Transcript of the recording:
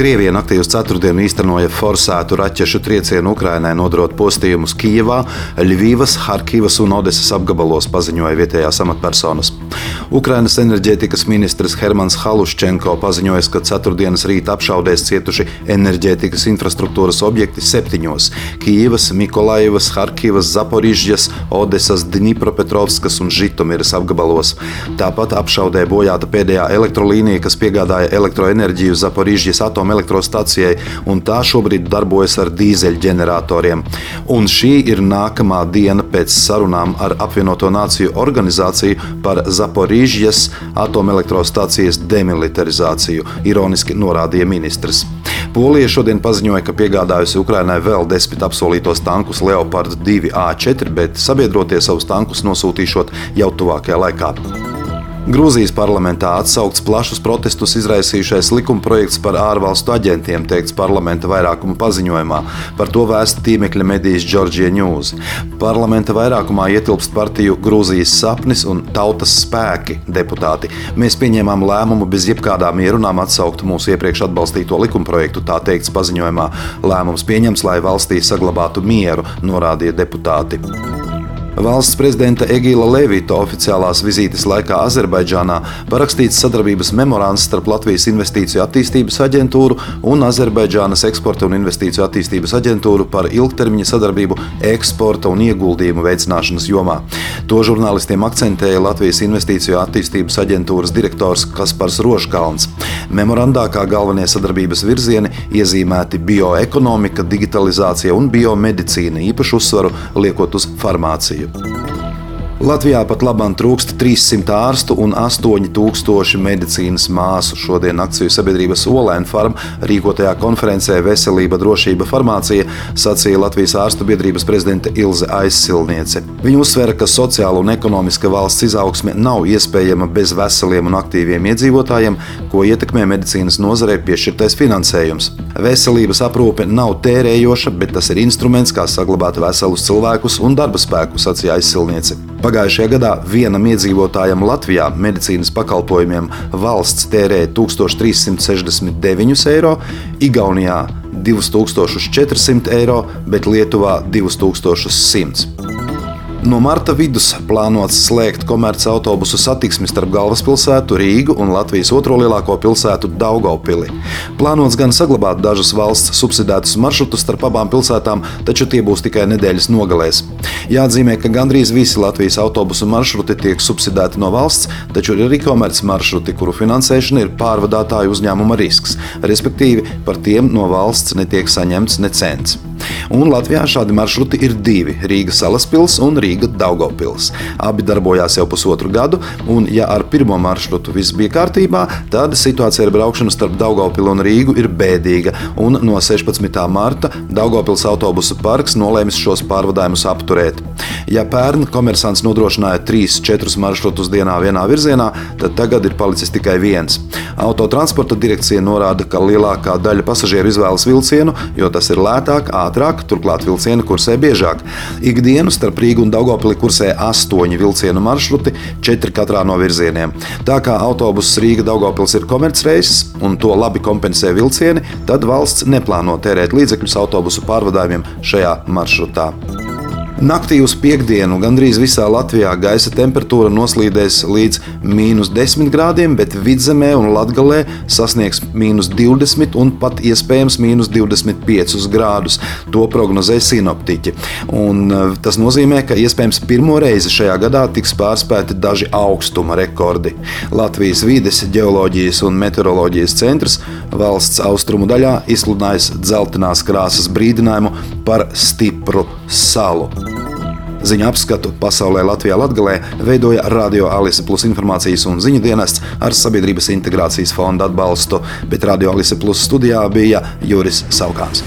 Krievija naktī uz ceturtdienu īstenoja forsētu raķešu triecienu Ukrainai, nodrot postījumus Kijevā, Ļuvijas, Harkivas un Odesas apgabalos, paziņoja vietējās amatpersonas. Ukrainas enerģētikas ministrs Hermans Haluščenko paziņoja, ka ceturtdienas rīta apšaudēs cietuši enerģētikas infrastruktūras objekti septiņos - Kijevas, Mikolaivas, Harkivas, Zaporižģas, Odesas, Dņipropetrovskas un Žitomiras apgabalos. Tāpat apšaudē bojāta pēdējā elektrolīnija, kas piegādāja elektroenerģiju Zaporižģas atomu atomelektrostacijai, un tā šobrīd darbojas ar dīzeļģeneratoriem. Un šī ir nākamā diena pēc sarunām ar apvienoto nāciju organizāciju par Zaporīžas atomelektrostacijas demilitarizāciju, ironiski norādīja ministrs. Polija šodien paziņoja, ka piegādājusi Ukrainai vēl desmit apsolītos tankus Leopard 2 A4, bet sabiedrotie savus tankus nosūtīšot jau tuvākajā laikā. Grūzijas parlamentā atsaukts plašus protestus izraisījušais likumprojekts par ārvalstu aģentiem, teikts parlamenta vairākuma paziņojumā. Par to vēsta tīmekļa medijas Georgia News. Parlamenta vairākumā ietilpst partiju Grūzijas sapnis un tautas spēki deputāti. Mēs pieņēmām lēmumu bez jebkādām ierunām atsaukt mūsu iepriekš atbalstīto likumprojektu, tā teikts paziņojumā. Lēmums pieņems, lai valstī saglabātu mieru, norādīja deputāti. Valsts prezidenta Egīla Levita oficiālās vizītes laikā Azerbaidžānā parakstīts sadarbības memorands starp Latvijas Investīciju attīstības aģentūru un Azerbaidžānas eksporta un investīciju attīstības aģentūru par ilgtermiņa sadarbību eksporta un ieguldījumu veicināšanas jomā. To žurnālistiem akcentēja Latvijas Investīciju attīstības aģentūras direktors Kaspars Roškalns. Memorandā kā galvenie sadarbības virzieni iezīmēti bioekonomika, digitalizācija un biomedicīna, īpašu uzsvaru liekot uz farmāciju. Latvijā pat labāk trūkst 300 ārstu un 8000 medicīnas māsu. Šodien akciju sabiedrības Olēna farma rīkotajā konferencē Veselība, drošība, farmācija sacīja Latvijas ārstu biedrības prezidente Ilze Aizsilniece. Viņa uzsvēra, ka sociāla un ekonomiska valsts izaugsme nav iespējama bez veseliem un aktīviem iedzīvotājiem, ko ietekmē medicīnas nozarei piešķirtais finansējums. Veselības aprūpe nav tērējoša, bet tas ir instruments, kā saglabāt veselus cilvēkus un darba spēku, sacīja Aizsilniece. Pagājušajā gadā vienam iedzīvotājam Latvijā medicīnas pakalpojumiem valsts tērēja 1369 eiro, Igaunijā 2400 eiro, bet Lietuvā 2100. No marta vidus plānots slēgt komercautobusu satiksmi starp galvaspilsētu Rīgu un Latvijas otro lielāko pilsētu Daugopili. Plānots gan saglabāt dažus valsts subsidētus maršrutus starp abām pilsētām, taču tie būs tikai nedēļas nogalēs. Jāatzīmē, ka gandrīz visi Latvijas autobusu maršruti tiek subsidēti no valsts, taču ir arī komerc maršruti, kuru finansēšana ir pārvadātāju uzņēmuma risks, respektīvi par tiem no valsts netiek saņemts ne cents. Un Latvijā šādi maršruti ir divi - Rīga Salaspils un Rīga Daugopils. Abi darbojās jau pusotru gadu, un ja ar pirmo maršrutu viss bija kārtībā, tad situācija ar braukšanu starp Daugopilu un Rīgu ir bēdīga, un no 16. marta Daugopils autobusu parks nolēmis šos pārvadājumus apturēt. Ja pērn komersants nodrošināja 3-4 maršrutus dienā vienā virzienā, tad tagad ir palicis tikai viens. Autotransporta direkcija norāda, ka lielākā daļa pasažieru izvēlas vilcienu, jo tas ir lētāk, ātrāk, turklāt vilcieni kursē biežāk. Ikdienu starp Rīgu un Daugopili kursē astoņi vilcienu maršruti, četri katrā no virzieniem. Tā kā autobuss Rīga Daugopils ir komercreises un to labi kompensē vilcieni, tad valsts neplāno tērēt līdzekļus autobusu pārvadājumiem šajā maršrutā. Naktī uz piekdienu gandrīz visā Latvijā gaisa temperatūra noslīdēs līdz mīnus 10 grādiem, bet vidzemē un latgalē sasniegs mīnus 20 un pat iespējams mīnus 25 grādus. To prognozē sinoptiķi. Un eh, tas nozīmē, ka iespējams pirmo reizi šajā gadā tiks pārspēti daži augstuma rekordi. Latvijas vides, geoloģijas un meteoroloģijas centrs valsts austrumu daļā izsludinājis dzeltenās krāsas brīdinājumu par stipru salu. Ziņu apskatu pasaulē Latvijā Latgalē veidoja Radio Alise Plus informācijas un ziņu dienests ar Sabiedrības integrācijas fonda atbalstu, bet Radio Alise Plus studijā bija Juris Saukāns.